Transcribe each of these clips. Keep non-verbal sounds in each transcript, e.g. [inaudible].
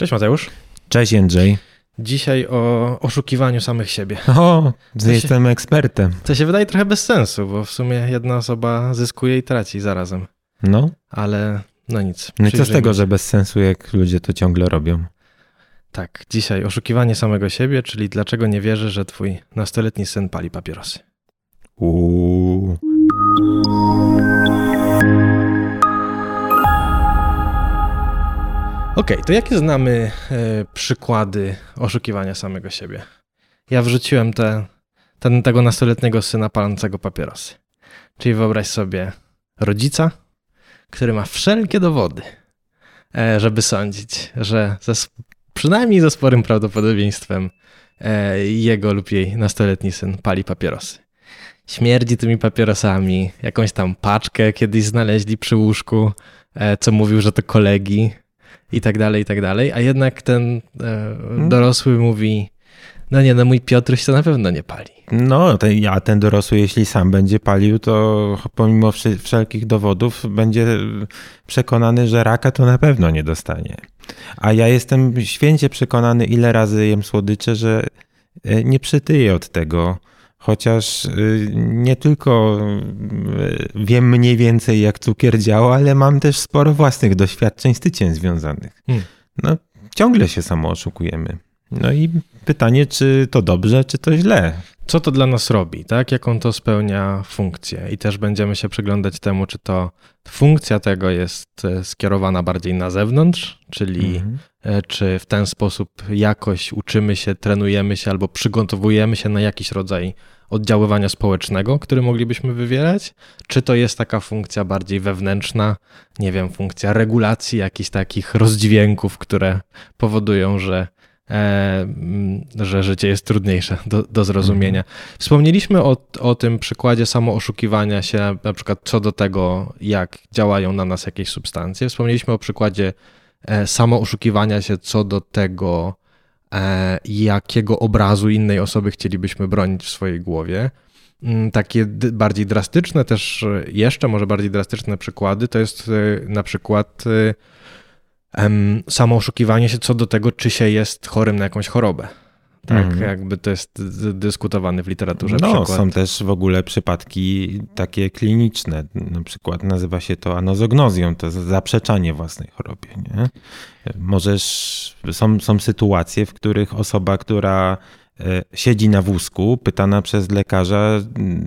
Cześć Mateusz. Cześć Jędrzej. Dzisiaj o oszukiwaniu samych siebie. [laughs] O, to jestem się, ekspertem. To się wydaje trochę bez sensu, bo w sumie jedna osoba zyskuje i traci zarazem. No. Ale no nic. No i co z tego, że bez sensu, jak ludzie to ciągle robią? Tak, dzisiaj oszukiwanie samego siebie, czyli dlaczego nie wierzę, że twój nastoletni syn pali papierosy. Uuu. Okej, okay, to jakie znamy e, przykłady oszukiwania samego siebie? Ja wrzuciłem te, ten, tego nastoletniego syna palącego papierosy. Czyli wyobraź sobie rodzica, który ma wszelkie dowody, e, żeby sądzić, że ze, przynajmniej ze sporym prawdopodobieństwem e, jego lub jej nastoletni syn pali papierosy. Śmierdzi tymi papierosami, jakąś tam paczkę kiedyś znaleźli przy łóżku, e, co mówił, że to kolegi i tak dalej, i tak dalej, a jednak ten hmm? dorosły mówi, no nie, no mój Piotruś to na pewno nie pali. No, ten, a ten dorosły, jeśli sam będzie palił, to pomimo wszelkich dowodów będzie przekonany, że raka to na pewno nie dostanie. A ja jestem święcie przekonany, ile razy jem słodycze, że e, nie przytyję od tego. Chociaż y, nie tylko y, wiem mniej więcej, jak cukier działa, ale mam też sporo własnych doświadczeń z tyciem związanych. Hmm. No, ciągle się samo oszukujemy. No i pytanie, czy to dobrze, czy to źle. Co to dla nas robi, tak? Jaką to spełnia funkcję? I też będziemy się przyglądać temu, czy to funkcja tego jest e, skierowana bardziej na zewnątrz, czyli mhm. E, czy w ten sposób jakoś uczymy się, trenujemy się albo przygotowujemy się na jakiś rodzaj oddziaływania społecznego, który moglibyśmy wywierać, czy to jest taka funkcja bardziej wewnętrzna, nie wiem, funkcja regulacji jakichś takich rozdźwięków, które powodują, że że życie jest trudniejsze do, do zrozumienia. Mhm. Wspomnieliśmy o, o tym przykładzie samooszukiwania się, na przykład co do tego, jak działają na nas jakieś substancje. Wspomnieliśmy o przykładzie e, samooszukiwania się co do tego, e, jakiego obrazu innej osoby chcielibyśmy bronić w swojej głowie. Mm, takie bardziej drastyczne, też jeszcze może bardziej drastyczne przykłady to jest na przykład samo oszukiwanie się co do tego, czy się jest chorym na jakąś chorobę. Tak, mm. jakby to jest dyskutowane w literaturze. No, przykład. są też w ogóle przypadki takie kliniczne. Na przykład nazywa się to anozognozją, to zaprzeczanie własnej chorobie. Nie? Możesz, są, są sytuacje, w których osoba, która e, siedzi na wózku, pytana przez lekarza,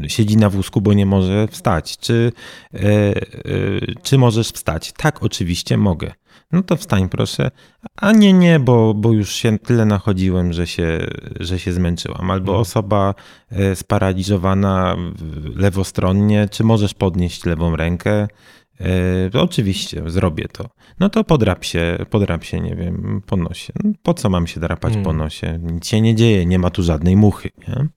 siedzi na wózku, bo nie może wstać. Czy, e, e, czy możesz wstać? Tak, oczywiście mogę. No to wstań proszę. A nie, nie, bo, bo już się tyle nachodziłem, że się, że się zmęczyłam. Albo mhm. osoba e, sparaliżowana lewostronnie, czy możesz podnieść lewą rękę? E, oczywiście, zrobię to. No to podrap się, podrap się, nie wiem, po nosie. No, po co mam się drapać hmm. po nosie? Nic się nie dzieje, nie ma tu żadnej muchy. Nie?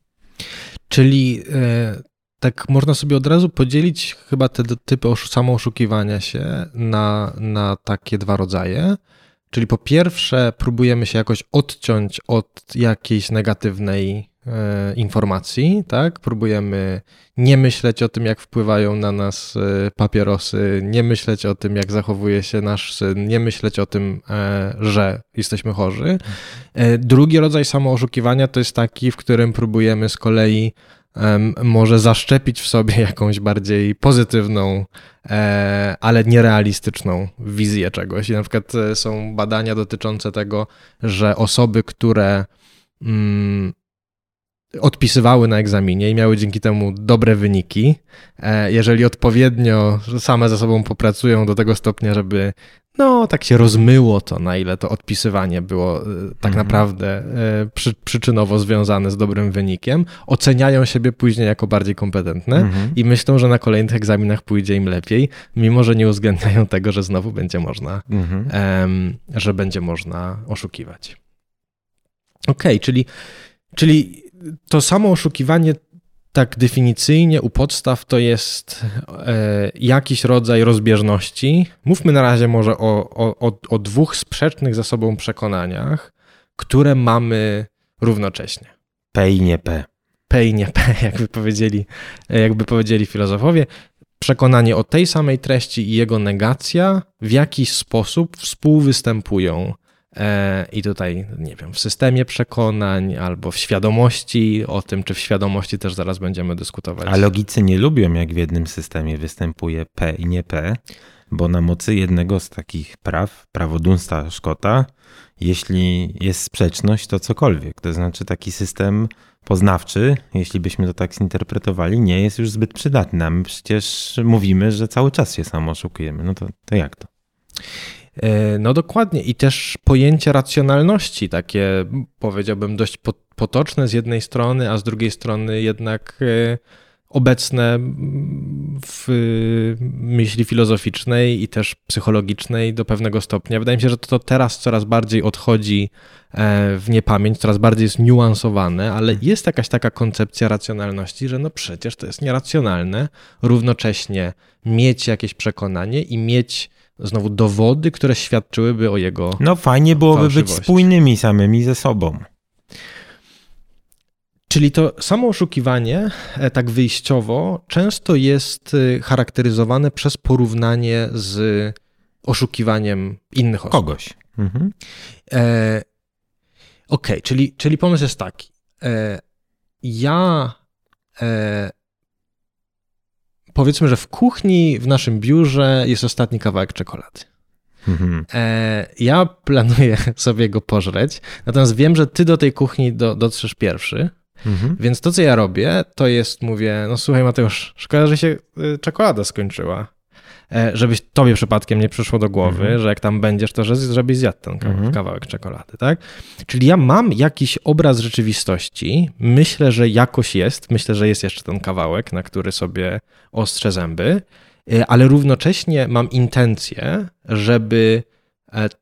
Czyli e, tak można sobie od razu podzielić chyba te typy samooszukiwania się na, na takie dwa rodzaje. Czyli po pierwsze, próbujemy się jakoś odciąć od jakiejś negatywnej e, informacji, tak? Próbujemy nie myśleć o tym, jak wpływają na nas e, papierosy, nie myśleć o tym, jak zachowuje się nasz syn, nie myśleć o tym, e, że jesteśmy chorzy. Drugi rodzaj samooszukiwania to jest taki, w którym próbujemy z kolei może zaszczepić w sobie [laughs] jakąś bardziej pozytywną, e, ale nierealistyczną wizję czegoś. I na przykład e, są badania dotyczące tego, że osoby, które mm, odpisywały na egzaminie i miały dzięki temu dobre wyniki, e, jeżeli odpowiednio same ze sobą popracują do tego stopnia, żeby no, tak się rozmyło to, na ile to odpisywanie było e, tak mhm. naprawdę e, przy, przyczynowo związane z dobrym wynikiem, oceniają siebie później jako bardziej kompetentne mhm. i myślą, że na kolejnych egzaminach pójdzie im lepiej, mimo że nie uwzględniają tego, że znowu będzie można, mhm. że będzie można oszukiwać. Okej, okay, czyli, czyli to samo oszukiwanie tak definicyjnie u podstaw to jest e, jakiś rodzaj rozbieżności. Mówmy na razie może o, o, o dwóch sprzecznych ze sobą przekonaniach, które mamy równocześnie. P i nie P. P i nie P, [laughs] jakby powiedzieli, jakby powiedzieli filozofowie. Przekonanie o tej samej treści i jego negacja w jakiś sposób współwystępują E, I tutaj, nie wiem, w systemie przekonań albo w świadomości, o tym, czy w świadomości też zaraz będziemy dyskutować. A logicy nie lubią, jak w jednym systemie występuje P i nie P, bo na mocy jednego z takich praw, prawo Dunsta Szkota, jeśli jest sprzeczność, to cokolwiek. To znaczy taki system poznawczy, jeśli byśmy to tak zinterpretowali, nie jest już zbyt przydatny. A my przecież mówimy, że cały czas się samo oszukujemy. No to, to jak to? E, no dokładnie. I też pojęcie racjonalności, takie powiedziałbym dość potoczne z jednej strony, a z drugiej strony jednak e, obecne w myśli filozoficznej i też psychologicznej do pewnego stopnia. Wydaje mi się, że to teraz coraz bardziej odchodzi e, w niepamięć, coraz bardziej jest niuansowane, ale mhm. jest jakaś taka koncepcja racjonalności, że no przecież to jest nieracjonalne równocześnie mieć jakieś przekonanie i mieć znowu dowody, które świadczyłyby o jego. No fajnie byłoby być spójnymi samymi ze sobą. Czyli to samo oszukiwanie, e, tak wyjściowo, często jest e, charakteryzowane przez porównanie z oszukiwaniem innych osób. Kogoś. Mhm. E, Okej, okay, czyli, czyli pomysł jest taki. E, ja e, powiedzmy, że w kuchni w naszym biurze jest ostatni kawałek czekolady. Mhm. E, ja planuję [laughs] sobie go pożreć, natomiast wiem, że ty do tej kuchni do, dotrzesz pierwszy. Mhm. Więc to, co ja robię, to jest, mówię, no słuchaj Mateusz, szkoda, że się y, czekolada skończyła. E, żebyś tobie przypadkiem nie przyszło do głowy, mhm. że jak tam będziesz, to że żebyś zjadł ten mhm. kawałek czekolady, tak? Czyli ja mam jakiś obraz rzeczywistości, myślę, że jakoś jest, myślę, że jest jeszcze ten kawałek, na który sobie ostrzę zęby, e, ale równocześnie mam intencję, żeby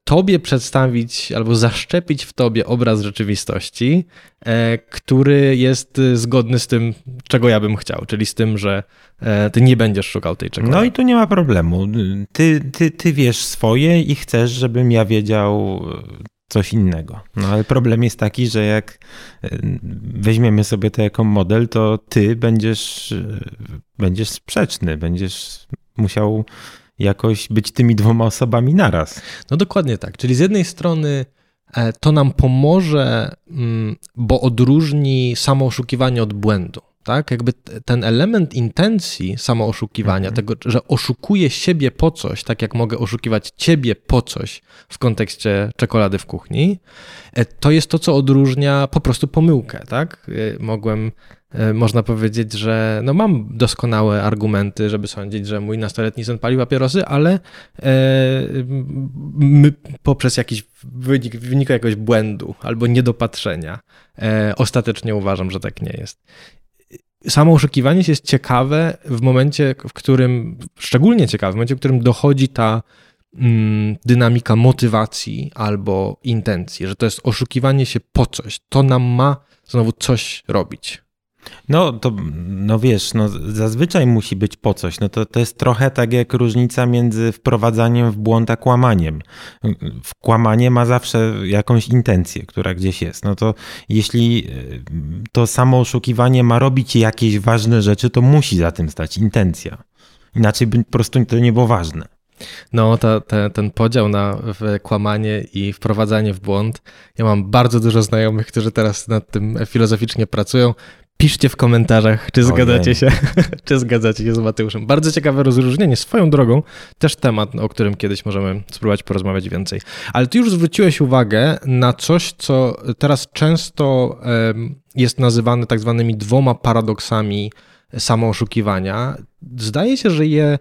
tobie przedstawić albo zaszczepić w tobie obraz rzeczywistości, e, który jest e, zgodny z tym, czego ja bym chciał, czyli z tym, że ty nie będziesz szukał tej czekolady. No i tu nie ma problemu. Ty, ty, ty wiesz swoje i chcesz, żebym ja wiedział coś innego. No ale problem jest taki, że jak weźmiemy sobie to jako model, to ty będziesz, będziesz sprzeczny, będziesz musiał jakoś być tymi dwoma osobami naraz. No dokładnie tak. Czyli z jednej strony e, to nam pomoże, mm, bo odróżni samo oszukiwanie od błędu. Tak? Jakby ten element intencji samooszukiwania, mhm. tego, że oszukuję siebie po coś, tak jak mogę oszukiwać ciebie po coś w kontekście czekolady w kuchni, e, to jest to, co odróżnia po prostu pomyłkę. Tak? E, mogłem można powiedzieć, że no mam doskonałe argumenty, żeby sądzić, że mój nastoletni syn pali papierosy, ale e, my, poprzez jakiś wynik, wynik jakiegoś błędu albo niedopatrzenia e, ostatecznie uważam, że tak nie jest. Samo oszukiwanie się jest ciekawe w momencie, w którym, szczególnie ciekawe, w momencie, w którym dochodzi ta mm, dynamika motywacji albo intencji, że to jest oszukiwanie się po coś. To nam ma znowu coś robić. No to, no wiesz, no zazwyczaj musi być po coś. No to, to jest trochę tak jak różnica między wprowadzaniem w błąd a kłamaniem. Kłamanie ma zawsze jakąś intencję, która gdzieś jest. No to jeśli e, to samo oszukiwanie ma robić jakieś ważne rzeczy, to musi za tym stać intencja. Inaczej by po prostu to nie było ważne. No, ta, ta, ten podział na kłamanie i wprowadzanie w błąd. Ja mam bardzo dużo znajomych, którzy teraz nad tym filozoficznie pracują. Piszcie w komentarzach, czy zgadzacie się, [laughs] czy zgadzacie się z Mateuszem. Bardzo ciekawe rozróżnienie. Swoją drogą, też temat, o którym kiedyś możemy spróbować porozmawiać więcej. Ale ty już zwróciłeś uwagę na coś, co teraz często jest nazywane tak zwanymi dwoma paradoksami samooszukiwania. Zdaje się, że je,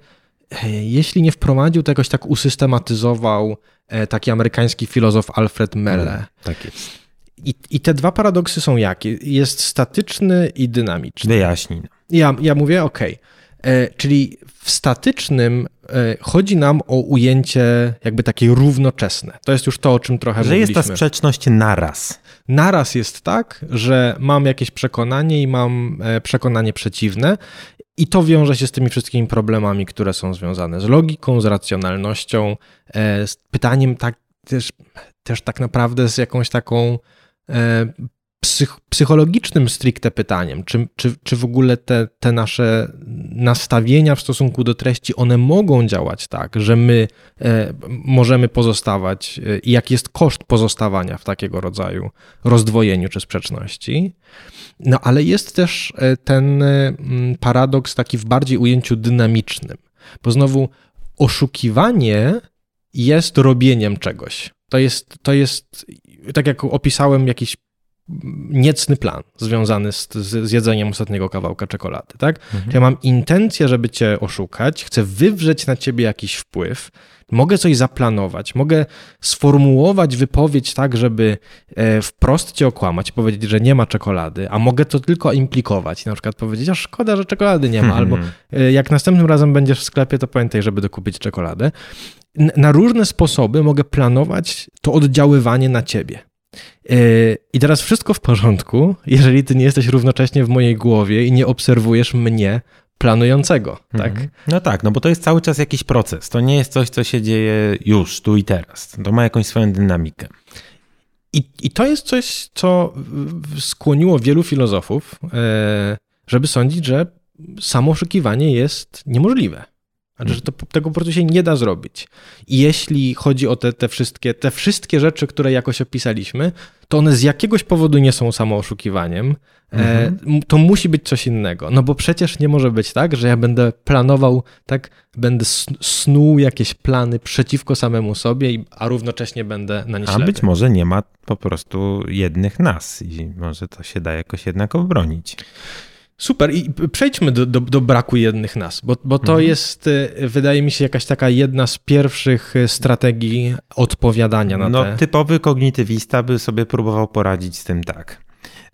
jeśli nie wprowadził, to jakoś tak usystematyzował e, taki amerykański filozof Alfred Melle. tak jest. I, I te dwa paradoksy są jakie? Jest statyczny i dynamiczny. Wyjaśnij. Ja, ja mówię, ok. E, czyli w statycznym e, chodzi nam o ujęcie jakby takie równoczesne. To jest już to, o czym trochę że mówiliśmy. Że jest ta sprzeczność naraz. Naraz jest tak, że mam jakieś przekonanie i mam e, przekonanie przeciwne i to wiąże się z tymi wszystkimi problemami, które są związane z logiką, z racjonalnością, z pytaniem tak też, też tak naprawdę z jakąś taką psych, psychologicznym stricte pytaniem, czy, czy, czy w ogóle te, te nasze nastawienia w stosunku do treści, one mogą działać tak, że my e, możemy pozostawać e, i jaki jest koszt pozostawania w takiego rodzaju rozdwojeniu czy sprzeczności. No ale jest też e, ten e, paradoks taki w bardziej ujęciu dynamicznym, bo znowu oszukiwanie jest robieniem czegoś. To jest, to jest, tak jak opisałem, jakiś niecny plan związany z, z, jedzeniem ostatniego kawałka czekolady, tak? Mhm. Ja mam intencję, żeby cię oszukać, chcę wywrzeć na ciebie jakiś wpływ, mogę coś zaplanować, mogę sformułować wypowiedź tak, żeby e, wprost cię okłamać, powiedzieć, że nie ma czekolady, a mogę to tylko implikować, na przykład powiedzieć, a szkoda, że czekolady nie ma, [laughs] albo e, jak następnym razem będziesz w sklepie, to pamiętaj, żeby dokupić czekoladę. Na różne sposoby mogę planować to oddziaływanie na ciebie. Yy, I teraz wszystko w porządku, jeżeli ty nie jesteś równocześnie w mojej głowie i nie obserwujesz mnie planującego, tak? Mhm. No tak, no bo to jest cały czas jakiś proces. To nie jest coś, co się dzieje już, tu i teraz. To ma jakąś swoją dynamikę. I, i to jest coś, co skłoniło wielu filozofów, yy, żeby sądzić, że samo oszukiwanie jest niemożliwe. Znaczy, że to, tego po prostu się nie da zrobić. I jeśli chodzi o te, te, wszystkie, te wszystkie rzeczy, które jakoś opisaliśmy, to one z jakiegoś powodu nie są samo oszukiwaniem. E, mhm. E, to musi być coś innego. No bo przecież nie może być tak, że ja będę planował, tak, będę snuł jakieś plany przeciwko samemu sobie, a równocześnie będę na nie A być może nie ma po prostu jednych nas i może to się da jakoś jednak obronić. Super, i przejdźmy do, do, do, braku jednych nas, bo, bo to mhm. jest, y, wydaje mi się, jakaś taka jedna z pierwszych y, strategii odpowiadania na no, te... Typowy kognitywista by sobie próbował poradzić z tym tak.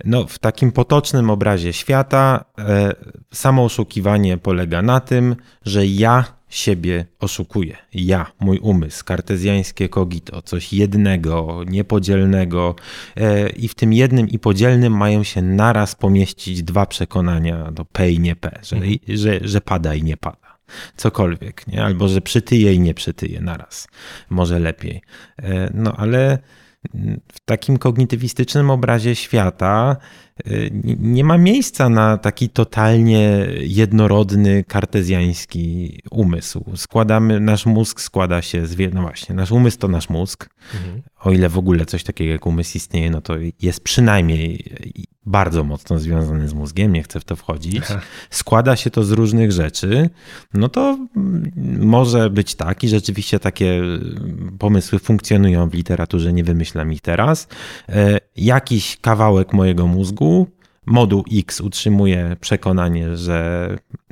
No, w takim potocznym obrazie świata e, samo oszukiwanie polega na tym, że ja siebie oszukuję. Ja, mój umysł, kartezjańskie kogito, coś jednego, niepodzielnego e, i w tym jednym i podzielnym mają się naraz pomieścić dwa przekonania do P i nie P, że, mhm. że, że pada i nie pada. Cokolwiek, nie? albo że przytyje i nie przytyje naraz. Może lepiej. E, no ale w takim kognitywistycznym obrazie świata nie ma miejsca na taki totalnie jednorodny, kartezjański umysł. Składamy, nasz mózg składa się z, no właśnie, nasz umysł to nasz mózg. Mhm. O ile w ogóle coś takiego jak umysł istnieje, no to jest przynajmniej bardzo mocno związany z mózgiem, nie chcę w to wchodzić. Składa się to z różnych rzeczy, no to może być tak i rzeczywiście takie pomysły funkcjonują w literaturze, nie wymyślam ich teraz. E, jakiś kawałek mojego mózgu, moduł X utrzymuje przekonanie, że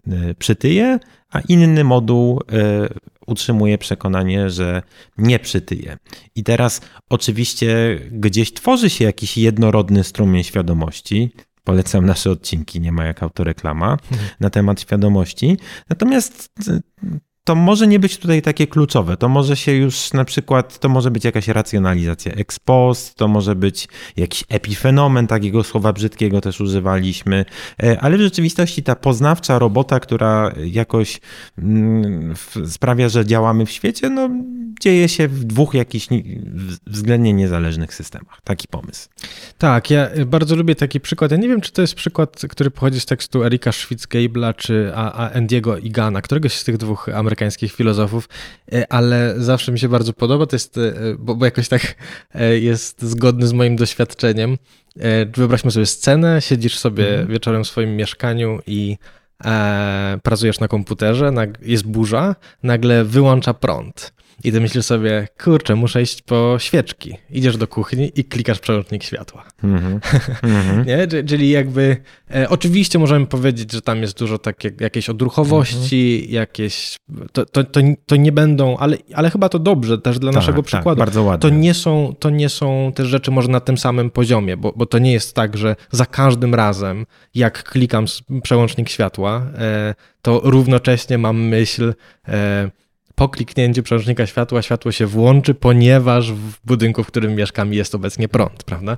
e, przytyje, a inny moduł e, utrzymuje przekonanie, że nie przytyje. I teraz oczywiście gdzieś tworzy się jakiś jednorodny strumień świadomości. Polecam nasze odcinki, nie ma jak autoreklama, mhm. na temat świadomości. Natomiast to może nie być tutaj takie kluczowe. To może się już na przykład, to może być jakaś racjonalizacja ex post, to może być jakiś epifenomen, takiego słowa brzydkiego też używaliśmy, e, ale w rzeczywistości ta poznawcza robota, która jakoś mm, sprawia, że działamy w świecie, no dzieje się w dwóch jakichś względnie niezależnych systemach. Taki pomysł. Tak, ja bardzo lubię taki przykład. Ja nie wiem, czy to jest przykład, który pochodzi z tekstu Erika Schwitz-Gabla czy Andiego Igana, któregoś z tych dwóch amerykańskich filozofów, e, ale zawsze mi się bardzo podoba. To jest, e, bo, bo jakoś tak e, jest zgodny z moim doświadczeniem. Wyobraźmy sobie scenę, siedzisz sobie mhm. wieczorem w swoim mieszkaniu i e, pracujesz na komputerze, jest burza, nagle wyłącza prąd. I ty myślisz sobie, kurczę, muszę iść po świeczki. Idziesz do kuchni i klikasz przełącznik światła. Mm [laughs] -hmm. Nie? Czyli jakby, e, oczywiście możemy powiedzieć, że tam jest dużo takie, jakiejś odruchowości, mm -hmm. jakieś, to, to, to, to, nie będą, ale, ale chyba to dobrze też dla tak, naszego tak, przykładu. bardzo ładnie. To nie, są, to nie są te rzeczy może na tym samym poziomie, bo, bo to nie jest tak, że za każdym razem, jak klikam przełącznik światła, e, to równocześnie mam myśl, e, po kliknięciu przełącznika światła światło się włączy, ponieważ w budynku, w którym mieszkam jest obecnie prąd, prawda?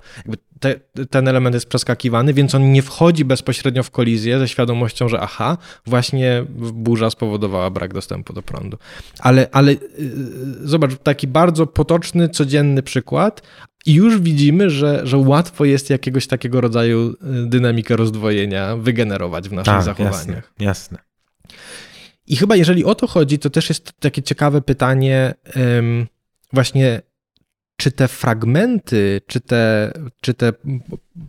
Te, ten element jest przeskakiwany, więc on nie wchodzi bezpośrednio w kolizję ze świadomością, że aha, właśnie burza spowodowała brak dostępu do prądu. Ale, ale yy, zobacz, taki bardzo potoczny, codzienny przykład, i już widzimy, że, że łatwo jest jakiegoś takiego rodzaju y, dynamikę rozdwojenia wygenerować w naszych tak, zachowaniach. Jasne, jasne. I chyba jeżeli o to chodzi, to też jest takie ciekawe pytanie, właśnie czy te fragmenty, czy te, czy te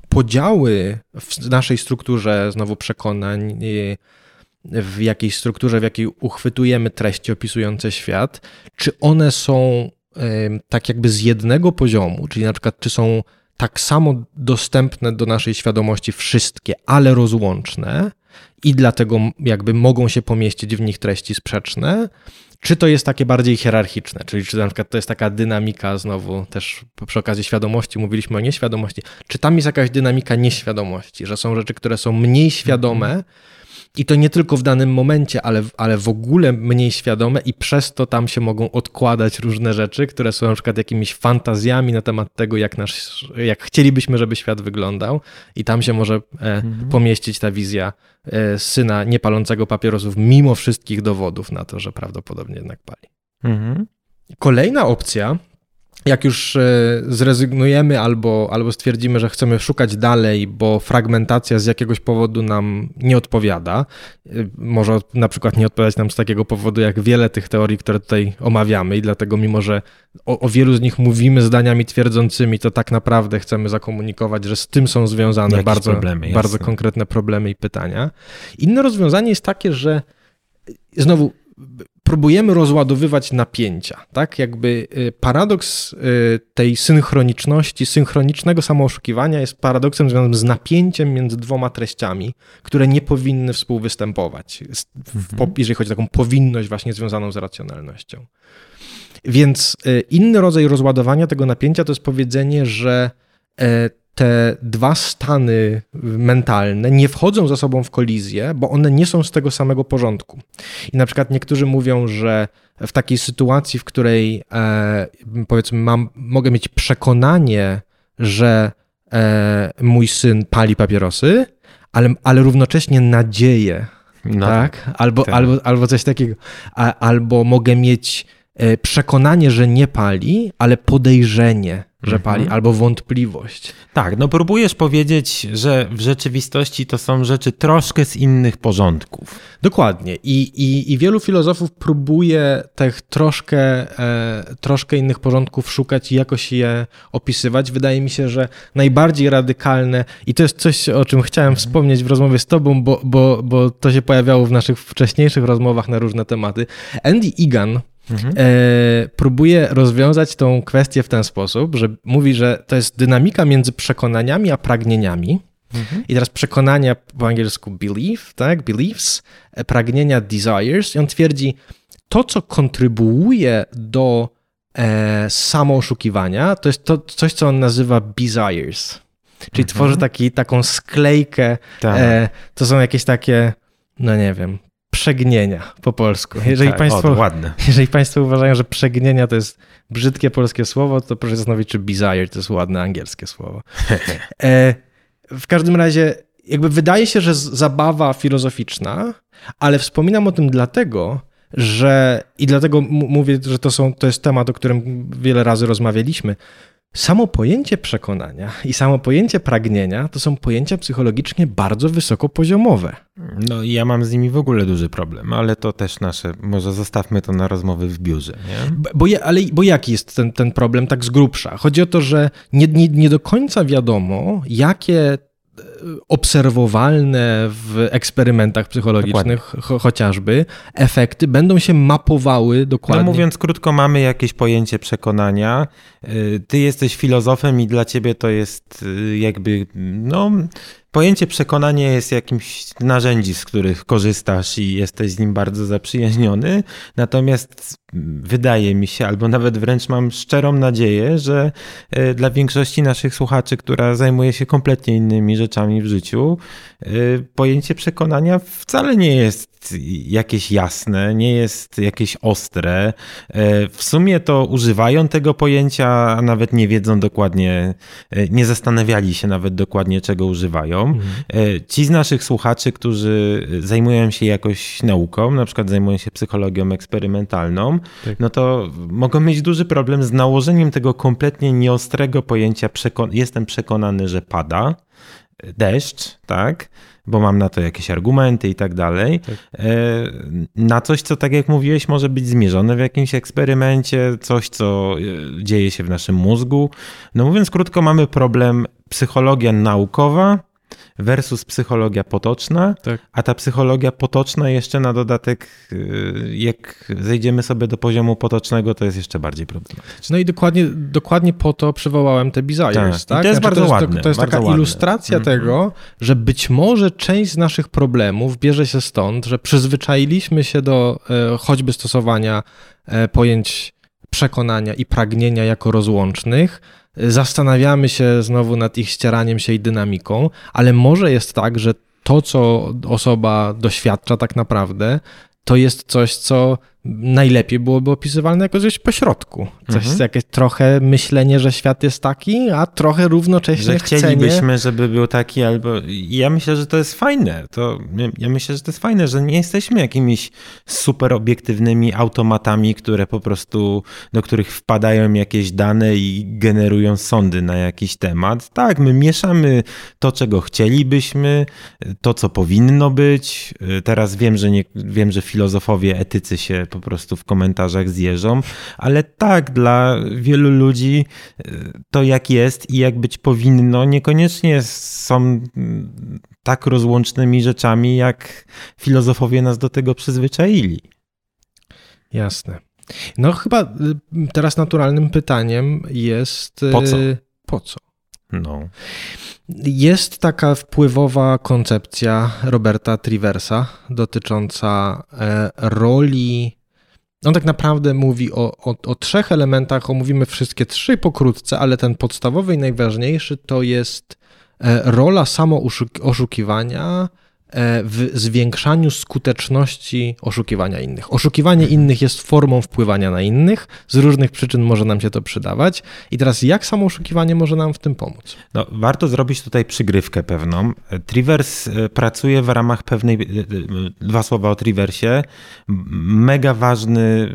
podziały w naszej strukturze znowu przekonań, y, w jakiejś strukturze, w jakiej uchwytujemy treści opisujące świat, czy one są tak jakby z jednego poziomu, czyli na przykład czy są tak samo dostępne do naszej świadomości wszystkie, ale rozłączne i dlatego jakby mogą się pomieścić w nich treści sprzeczne, czy to jest takie bardziej hierarchiczne, czyli czy na przykład to jest taka dynamika, znowu też przy okazji świadomości mówiliśmy o nieświadomości, czy tam jest jakaś dynamika nieświadomości, że są rzeczy, które są mniej świadome, mm -hmm i to nie tylko w danym momencie, ale, ale w ogóle mniej świadome, i przez to tam się mogą odkładać różne rzeczy, które są na przykład jakimiś fantazjami na temat tego, jak, nasz, jak chcielibyśmy, żeby świat wyglądał, i tam się może e, mhm. pomieścić ta wizja e, syna niepalącego papierosów, mimo wszystkich dowodów na to, że prawdopodobnie jednak pali. Mhm. Kolejna opcja jak już e, zrezygnujemy albo, albo stwierdzimy, że chcemy szukać dalej, bo fragmentacja z jakiegoś powodu nam nie odpowiada, e, może na przykład nie odpowiadać nam z takiego powodu, jak wiele tych teorii, które tutaj omawiamy, i dlatego, mimo że o, o wielu z nich mówimy zdaniami twierdzącymi, to tak naprawdę chcemy zakomunikować, że z tym są związane bardzo, problemy, bardzo konkretne problemy i pytania. Inne rozwiązanie jest takie, że znowu próbujemy rozładowywać napięcia, tak? Jakby y, paradoks y, tej synchroniczności, synchronicznego samooszukiwania jest paradoksem związanym z napięciem między dwoma treściami, które nie powinny współwystępować, mhm. jeżeli chodzi o taką powinność właśnie związaną z racjonalnością. Więc y, inny rodzaj rozładowania tego napięcia to jest powiedzenie, że e, te dwa stany mentalne nie wchodzą ze sobą w kolizję, bo one nie są z tego samego porządku. I na przykład niektórzy mówią, że w takiej sytuacji, w której e, powiedzmy mam, mogę mieć przekonanie, że e, mój syn pali papierosy, ale, ale równocześnie nadzieję, no, tak? Albo, tak. Albo, albo coś takiego. A, albo mogę mieć przekonanie, że nie pali, ale podejrzenie, że mhm. pali, albo wątpliwość. Tak, no próbujesz powiedzieć, że w rzeczywistości to są rzeczy troszkę z innych porządków. Dokładnie. I, i, i wielu filozofów próbuje tych troszkę, e, troszkę innych porządków szukać i jakoś je opisywać. Wydaje mi się, że najbardziej radykalne, i to jest coś, o czym chciałem mhm. wspomnieć w rozmowie z Tobą, bo, bo, bo to się pojawiało w naszych wcześniejszych rozmowach na różne tematy. Andy Egan, Mhm. E, próbuje rozwiązać tą kwestię w ten sposób, że mówi, że to jest dynamika między przekonaniami a pragnieniami. Mhm. I teraz przekonania po angielsku belief, tak, beliefs, e, pragnienia desires. I on twierdzi, to co kontrybuuje do e, samooszukiwania, to jest to coś, co on nazywa desires. Czyli mhm. tworzy taki, taką sklejkę. Tak. E, to są jakieś takie, no nie wiem, przegnienia po polsku. Jeżeli, tak, państwo, o, [laughs] jeżeli Państwo uważają, że przegnienia to jest brzydkie polskie słowo, to proszę zastanowić, czy desire to jest ładne angielskie słowo. [laughs] E, w każdym razie, jakby wydaje się, że zabawa filozoficzna, ale wspominam o tym dlatego, że i dlatego mówię, że to, są, to jest temat, o którym wiele razy rozmawialiśmy, Samo pojęcie przekonania i samo pojęcie pragnienia to są pojęcia psychologicznie bardzo wysokopoziomowe. No i ja mam z nimi w ogóle duży problem, ale to też nasze, może zostawmy to na rozmowy w biurze. Nie? Bo, ale, bo jaki jest ten, ten problem tak z grubsza? Chodzi o to, że nie, nie, nie do końca wiadomo, jakie obserwowalne w eksperymentach psychologicznych cho chociażby, efekty będą się mapowały dokładnie. No mówiąc krótko, mamy jakieś pojęcie przekonania. Y, ty jesteś filozofem i dla ciebie to jest y, jakby, no Pojęcie przekonania jest jakimś narzędzi, z których korzystasz i jesteś z nim bardzo zaprzyjaźniony. Natomiast wydaje mi się, albo nawet wręcz mam szczerą nadzieję, że e, dla większości naszych słuchaczy, która zajmuje się kompletnie innymi rzeczami w życiu, y, pojęcie przekonania wcale nie jest jakieś jasne, nie jest jakieś ostre. Y, w sumie to używają tego pojęcia, a nawet nie wiedzą dokładnie, y, nie zastanawiali się nawet dokładnie, czego używają. Mhm. Ci z naszych słuchaczy, którzy zajmują się jakoś nauką, na przykład zajmują się psychologią eksperymentalną, tak. no to mogą mieć duży problem z nałożeniem tego kompletnie nieostrego pojęcia przekon jestem przekonany, że pada deszcz, tak? Bo mam na to jakieś argumenty i tak dalej. Tak. E, na coś, co tak jak mówiłeś, może być zmierzone w jakimś eksperymencie, coś, co e, dzieje się w naszym mózgu. No mówiąc krótko, mamy problem psychologia naukowa versus psychologia potoczna, tak. a ta psychologia potoczna jeszcze na dodatek, y, jak zejdziemy sobie do poziomu potocznego, to jest jeszcze bardziej problematyczne. No i dokładnie, dokładnie po to przywołałem te bizarre, tak? tak? to jest znaczy, bardzo to jest, ładne. To, to jest taka ładne. ilustracja mm -hmm. tego, że być może część z naszych problemów bierze się stąd, że przyzwyczailiśmy się do e, choćby stosowania e, pojęć przekonania i pragnienia jako rozłącznych, zastanawiamy się znowu nad ich ścieraniem się i dynamiką, ale może jest tak, że to, co osoba doświadcza tak naprawdę, to jest coś, co najlepiej byłoby opisywalne jako coś pośrodku. Coś, mhm. jakieś trochę myślenie, że świat jest taki, a trochę równocześnie że chcielibyśmy, chcenie... żeby był taki, albo ja myślę, że to jest fajne. To, ja myślę, że to jest fajne, że nie jesteśmy jakimiś super obiektywnymi automatami, które po prostu, do których wpadają jakieś dane i generują sądy na jakiś temat. Tak, my mieszamy to, czego chcielibyśmy, to, co powinno być. Teraz wiem, że nie, wiem, że filozofowie, etycy się po prostu w komentarzach zjeżdżą, ale tak, dla wielu ludzi e, to jak jest i jak być powinno, niekoniecznie są mm, tak rozłącznymi rzeczami, jak filozofowie nas do tego przyzwyczaili. Jasne. No chyba y, teraz naturalnym pytaniem jest... Po co? Y, po co? No. Jest taka wpływowa koncepcja Roberta Triversa dotycząca e, roli on tak naprawdę mówi o, o, o, trzech elementach, omówimy wszystkie trzy pokrótce, ale ten podstawowy i najważniejszy to jest e, rola samooszukiwania, w zwiększaniu skuteczności oszukiwania innych. Oszukiwanie innych jest formą wpływania na innych, z różnych przyczyn może nam się to przydawać. I teraz jak samo oszukiwanie może nam w tym pomóc? No, warto zrobić tutaj przygrywkę pewną. Trivers e, pracuje w ramach pewnej, e, dwa słowa o Triversie, mega ważny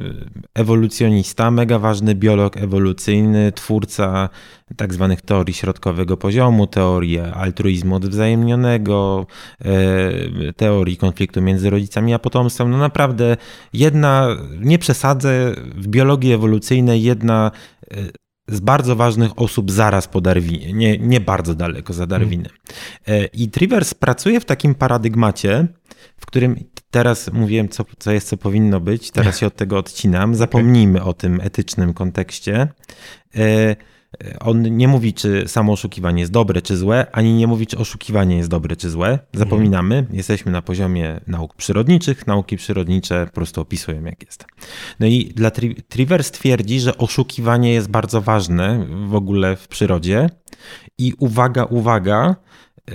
ewolucjonista, mega ważny biolog ewolucyjny, twórca tak zwanych teorii środkowego poziomu, teorii altruizmu odwzajemnionego, e, teorii konfliktu między rodzicami a potomstwem. No naprawdę jedna, nie przesadzę, w biologii ewolucyjnej jedna e, z bardzo ważnych osób zaraz po Darwinie, nie, nie bardzo daleko za Darwinem. E, I Trivers pracuje w takim paradygmacie, w którym teraz mówiłem, co, co jest, co powinno być, teraz się od tego odcinam. Zapomnijmy o tym etycznym kontekście. On nie mówi, czy samo oszukiwanie jest dobre czy złe, ani nie mówi, czy oszukiwanie jest dobre czy złe. Zapominamy, jesteśmy na poziomie nauk przyrodniczych. Nauki przyrodnicze po prostu opisują, jak jest. No i dla Tri Trivers twierdzi, że oszukiwanie jest bardzo ważne w ogóle w przyrodzie. I uwaga, uwaga,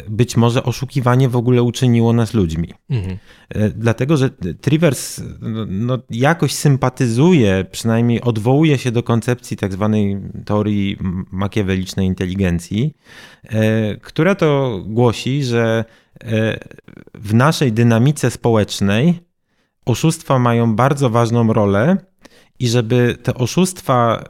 być może oszukiwanie w ogóle uczyniło nas ludźmi. Mhm. E, dlatego, że Trivers no, no, jakoś sympatyzuje, przynajmniej odwołuje się do koncepcji tak zwanej teorii makiawelicznej inteligencji, e, która to głosi, że e, w naszej dynamice społecznej oszustwa mają bardzo ważną rolę i żeby te oszustwa,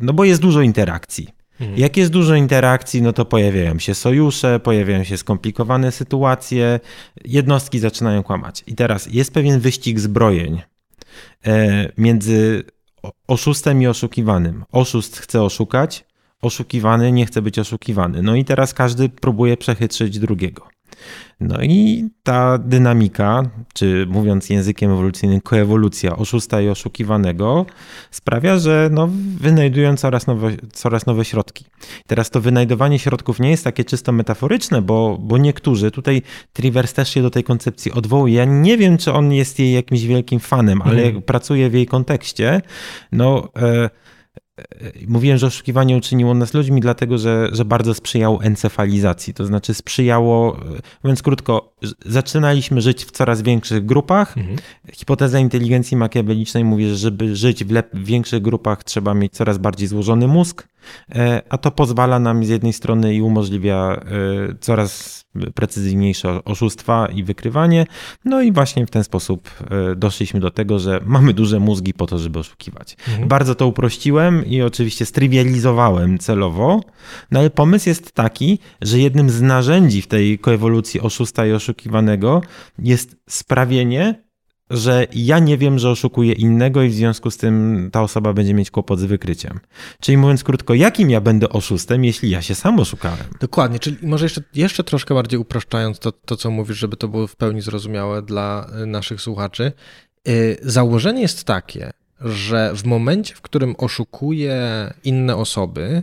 no bo jest dużo interakcji Mhm. Jak jest dużo interakcji, no to pojawiają się sojusze, pojawiają się skomplikowane sytuacje, jednostki zaczynają kłamać. I teraz jest pewien wyścig zbrojeń e, między oszustem i oszukiwanym. Oszust chce oszukać, oszukiwany nie chce być oszukiwany. No i teraz każdy próbuje przechytrzyć drugiego. No i ta dynamika, czy mówiąc językiem ewolucyjnym, koewolucja oszusta i oszukiwanego sprawia, że no, wynajdują coraz nowe, coraz nowe środki. Teraz to wynajdowanie środków nie jest takie czysto metaforyczne, bo, bo niektórzy, tutaj Trivers też się do tej koncepcji odwołuje. Ja nie wiem, czy on jest jej jakimś wielkim fanem, ale mhm. pracuje w jej kontekście, no... E, mówiłem, że oszukiwanie uczyniło nas ludźmi, dlatego że, że bardzo sprzyjało encefalizacji. To znaczy sprzyjało, mówiąc krótko, zaczynaliśmy żyć w coraz większych grupach. Mhm. Hipoteza inteligencji makiawelicznej mówi, że żeby żyć w, w większych grupach trzeba mieć coraz bardziej złożony mózg, e, a to pozwala nam z jednej strony i umożliwia e, coraz precyzyjniejsze oszustwa i wykrywanie. No i właśnie w ten sposób e, doszliśmy do tego, że mamy duże mózgi po to, żeby oszukiwać. Mhm. Bardzo to uprościłem i oczywiście strywializowałem celowo, no ale pomysł jest taki, że jednym z narzędzi w tej koewolucji oszusta i oszukiwanego jest sprawienie, że ja nie wiem, że oszukuję innego i w związku z tym ta osoba będzie mieć kłopot z wykryciem. Czyli mówiąc krótko, jakim ja będę oszustem, jeśli ja się sam oszukałem? Dokładnie, czyli może jeszcze, jeszcze troszkę bardziej upraszczając to, to, co mówisz, żeby to było w pełni zrozumiałe dla y, naszych słuchaczy. Y, założenie jest takie, że w momencie, w którym oszukuję inne osoby,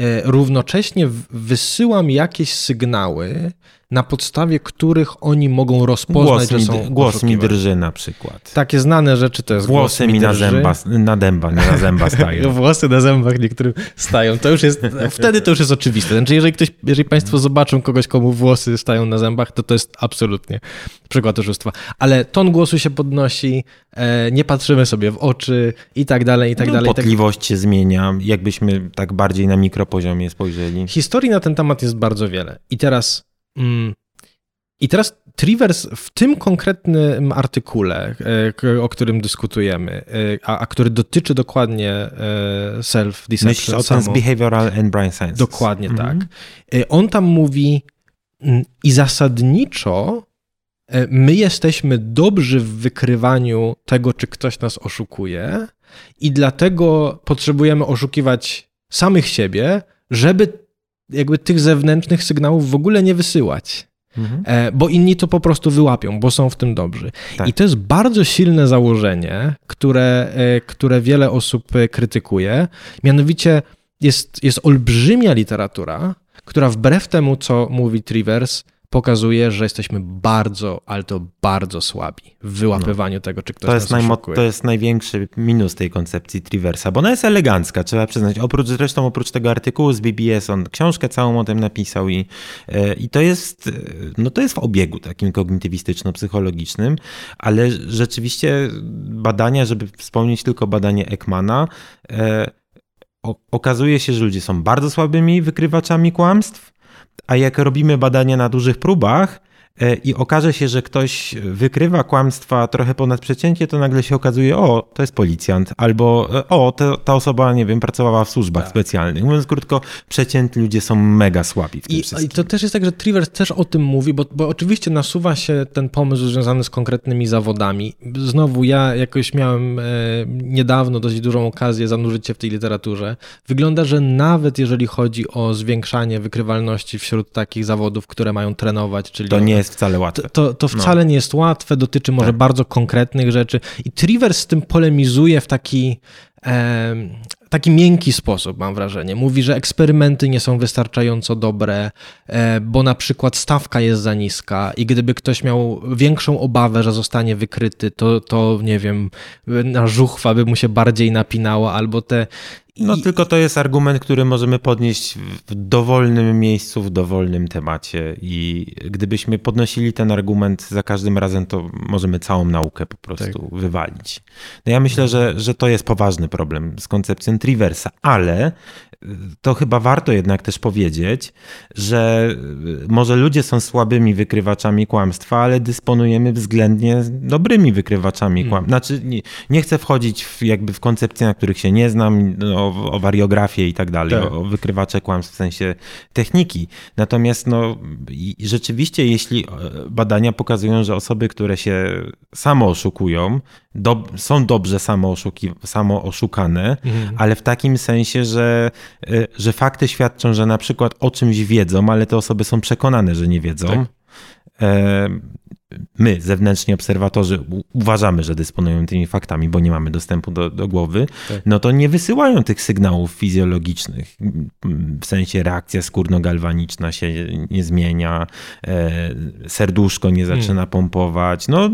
y, równocześnie wysyłam jakieś sygnały, na podstawie których oni mogą rozpoznać, głos że są mi, Głos mi drży na przykład. Takie znane rzeczy to jest Włosy głos mi na, zęba, na dęba, nie na zęba stają. [laughs] Włosy na zębach niektórym stają. To już jest, [laughs] wtedy to już jest oczywiste. Znaczy, jeżeli ktoś, jeżeli państwo zobaczą kogoś, komu włosy stają na zębach, to to jest absolutnie przykład oszustwa. Ale ton głosu się podnosi, e, nie patrzymy sobie w oczy i tak dalej, i tak no, dalej. Potliwość tak... się zmienia, jakbyśmy tak bardziej na mikropoziomie spojrzeli. Historii na ten temat jest bardzo wiele. I teraz. I teraz Trivers w tym konkretnym artykule, e, o którym dyskutujemy, e, a, a który dotyczy dokładnie e, self-deception. Myślisz o Behavioral and Brain Science. Dokładnie mhm. tak. On tam mówi mm, i zasadniczo my jesteśmy dobrzy w wykrywaniu tego, czy ktoś nas oszukuje i dlatego potrzebujemy oszukiwać samych siebie, żeby jakby tych zewnętrznych sygnałów w ogóle nie wysyłać. Mhm. E, bo inni to po prostu wyłapią, bo są w tym dobrzy. Tak. I to jest bardzo silne założenie, które, e, które wiele osób e, krytykuje. Mianowicie jest, jest olbrzymia literatura, która wbrew temu, co mówi Trivers, pokazuje, że jesteśmy bardzo, ale to bardzo słabi w wyłapywaniu no. tego, czy ktoś to jest nas To jest największy minus tej koncepcji Triversa, bo ona jest elegancka, trzeba przyznać. Oprócz, zresztą oprócz tego artykułu z BBS, on książkę całą o tym napisał i, e, i to jest, e, no to jest w obiegu takim kognitywistyczno-psychologicznym, ale rzeczywiście badania, żeby wspomnieć tylko badanie Ekmana, e, okazuje się, że ludzie są bardzo słabymi wykrywaczami kłamstw, a jak robimy badania na dużych próbach, i okaże się, że ktoś wykrywa kłamstwa trochę ponad przecięcie, to nagle się okazuje, o, to jest policjant, albo e, o, to, ta osoba, nie wiem, pracowała w służbach tak. specjalnych. Mówiąc krótko, przeciętni ludzie są mega słabi w tym I, wszystkim. I to też jest tak, że Trivers też o tym mówi, bo, bo oczywiście nasuwa się ten pomysł związany z konkretnymi zawodami. Znowu, ja jakoś miałem e, niedawno dość dużą okazję zanurzyć się w tej literaturze. Wygląda, że nawet jeżeli chodzi o zwiększanie wykrywalności wśród takich zawodów, które mają trenować, czyli... To nie jest wcale łatwe. To, to wcale no. nie jest łatwe, dotyczy może tak. bardzo konkretnych rzeczy. I Trivers z tym polemizuje w taki, e, taki miękki sposób, mam wrażenie. Mówi, że eksperymenty nie są wystarczająco dobre, e, bo na przykład stawka jest za niska i gdyby ktoś miał większą obawę, że zostanie wykryty, to, to nie wiem, na żuchwa by mu się bardziej napinała, albo te no tylko to jest argument, który możemy podnieść w dowolnym miejscu, w dowolnym temacie i gdybyśmy podnosili ten argument za każdym razem, to możemy całą naukę po prostu tak. wywalić. No ja myślę, że, że to jest poważny problem z koncepcją Triversa, ale to chyba warto jednak też powiedzieć, że może ludzie są słabymi wykrywaczami kłamstwa, ale dysponujemy względnie dobrymi wykrywaczami hmm. kłamstwa. Znaczy, nie, nie, chcę wchodzić w, jakby w koncepcje, na których się nie znam, no, o, o wariografię i tak dalej, tak. o, o wykrywacze kłamstw w sensie techniki. Natomiast no, rzeczywiście, jeśli e, badania pokazują, że osoby, które się samo oszukują, do, są dobrze samo, oszuki, samo oszukane, mhm. ale w takim sensie, że, y, że fakty świadczą, że na przykład o czymś wiedzą, ale te osoby są przekonane, że nie wiedzą. Tak. E, my, zewnętrzni obserwatorzy, uważamy, że dysponują tymi faktami, bo nie mamy dostępu do, do głowy, tak. no to nie wysyłają tych sygnałów fizjologicznych. W sensie reakcja skórno-galwaniczna się nie zmienia, e, serduszko nie zaczyna hmm. pompować. No,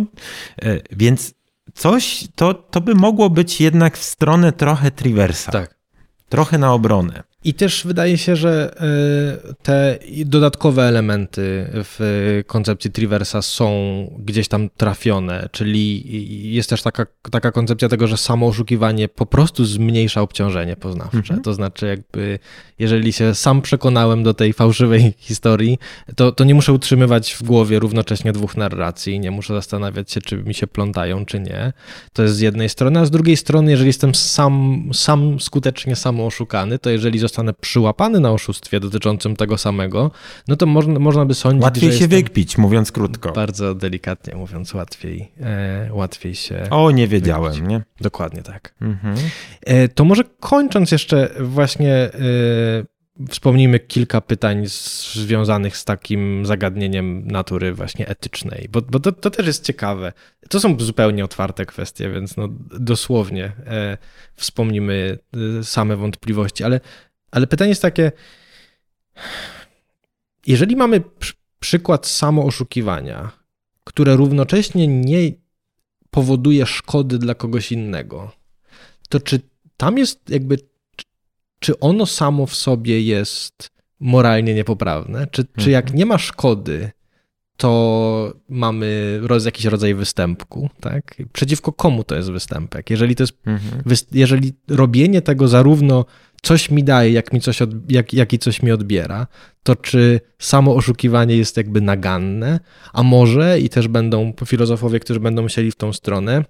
e, więc coś, to, to by mogło być jednak w stronę trochę Triversa. Tak. Trochę na obronę. I też wydaje się, że e, te dodatkowe elementy w koncepcji Triversa są gdzieś tam trafione, czyli jest też taka, taka koncepcja tego, że samo oszukiwanie po prostu zmniejsza obciążenie poznawcze. Mhm. To znaczy, jakby jeżeli się sam przekonałem do tej fałszywej historii, to, to nie muszę utrzymywać w głowie równocześnie dwóch narracji, nie muszę zastanawiać się, czy mi się plątają, czy nie. To jest z jednej strony, a z drugiej strony, jeżeli jestem sam, sam skutecznie samo oszukany, to jeżeli zostanę przyłapany na oszustwie dotyczącym tego samego, no to można, można by sądzić, Łatwiej się wykpić, mówiąc krótko. Bardzo delikatnie mówiąc, łatwiej, e, łatwiej się... O, nie wiedziałem, wykpić. nie? Dokładnie tak. Mhm. E, to może kończąc jeszcze właśnie... E, Wspomnijmy kilka pytań związanych z takim zagadnieniem natury właśnie etycznej, bo, bo to, to, też jest ciekawe. To są zupełnie otwarte kwestie, więc no dosłownie e, wspomnimy e, same wątpliwości, ale, ale pytanie jest takie, jeżeli mamy pr przykład samooszukiwania, które równocześnie nie powoduje szkody dla kogoś innego, to czy tam jest jakby czy ono samo w sobie jest moralnie niepoprawne? Czy, mhm. czy jak mhm. nie ma szkody, to mamy roz, jakiś rodzaj występku, tak? Przeciwko komu to jest występek? Jeżeli to jest, mhm. jeżeli robienie tego zarówno coś mi daje, jak, mi coś od, jak, jak i coś mi odbiera, to czy samo oszukiwanie jest jakby naganne, a może i też będą filozofowie, którzy będą musieli w tą stronę,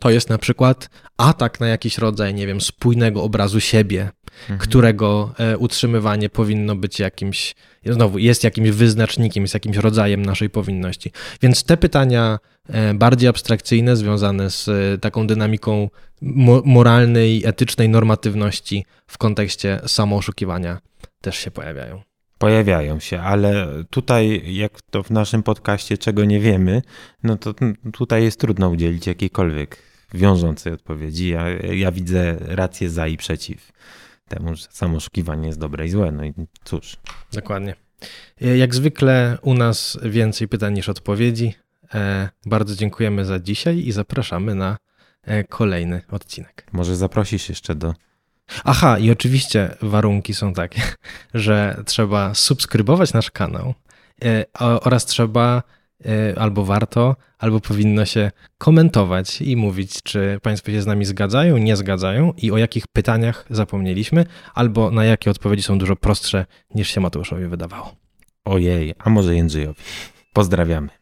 to jest na przykład atak na jakiś rodzaj, nie wiem, spójnego obrazu siebie, mhm. którego e, utrzymywanie powinno być jakimś, znowu, jest jakimś wyznacznikiem, jest jakimś rodzajem naszej powinności. Więc te pytania bardziej abstrakcyjne, związane z e, taką dynamiką moralnej, etycznej normatywności w kontekście samooszukiwania też się pojawiają. Pojawiają się, ale tutaj, jak to w naszym podcaście, czego nie wiemy, no to tutaj jest trudno udzielić jakiejkolwiek wiążącej odpowiedzi. Ja, ja widzę rację za i przeciw temu, że samo oszukiwanie jest dobre i złe. No i cóż. Dokładnie. Jak zwykle u nas więcej pytań niż odpowiedzi. E, bardzo dziękujemy za dzisiaj i zapraszamy na e, kolejny odcinek. Może zaprosisz jeszcze do. Aha, i oczywiście warunki są takie, [laughs] że trzeba subskrybować nasz kanał e, oraz trzeba albo warto, albo powinno się komentować i mówić, czy Państwo się z nami zgadzają, nie zgadzają i o jakich pytaniach zapomnieliśmy, albo na jakie odpowiedzi są dużo prostsze niż się Mateuszowi wydawało. Ojej, a może Jędrzejowi. Pozdrawiamy.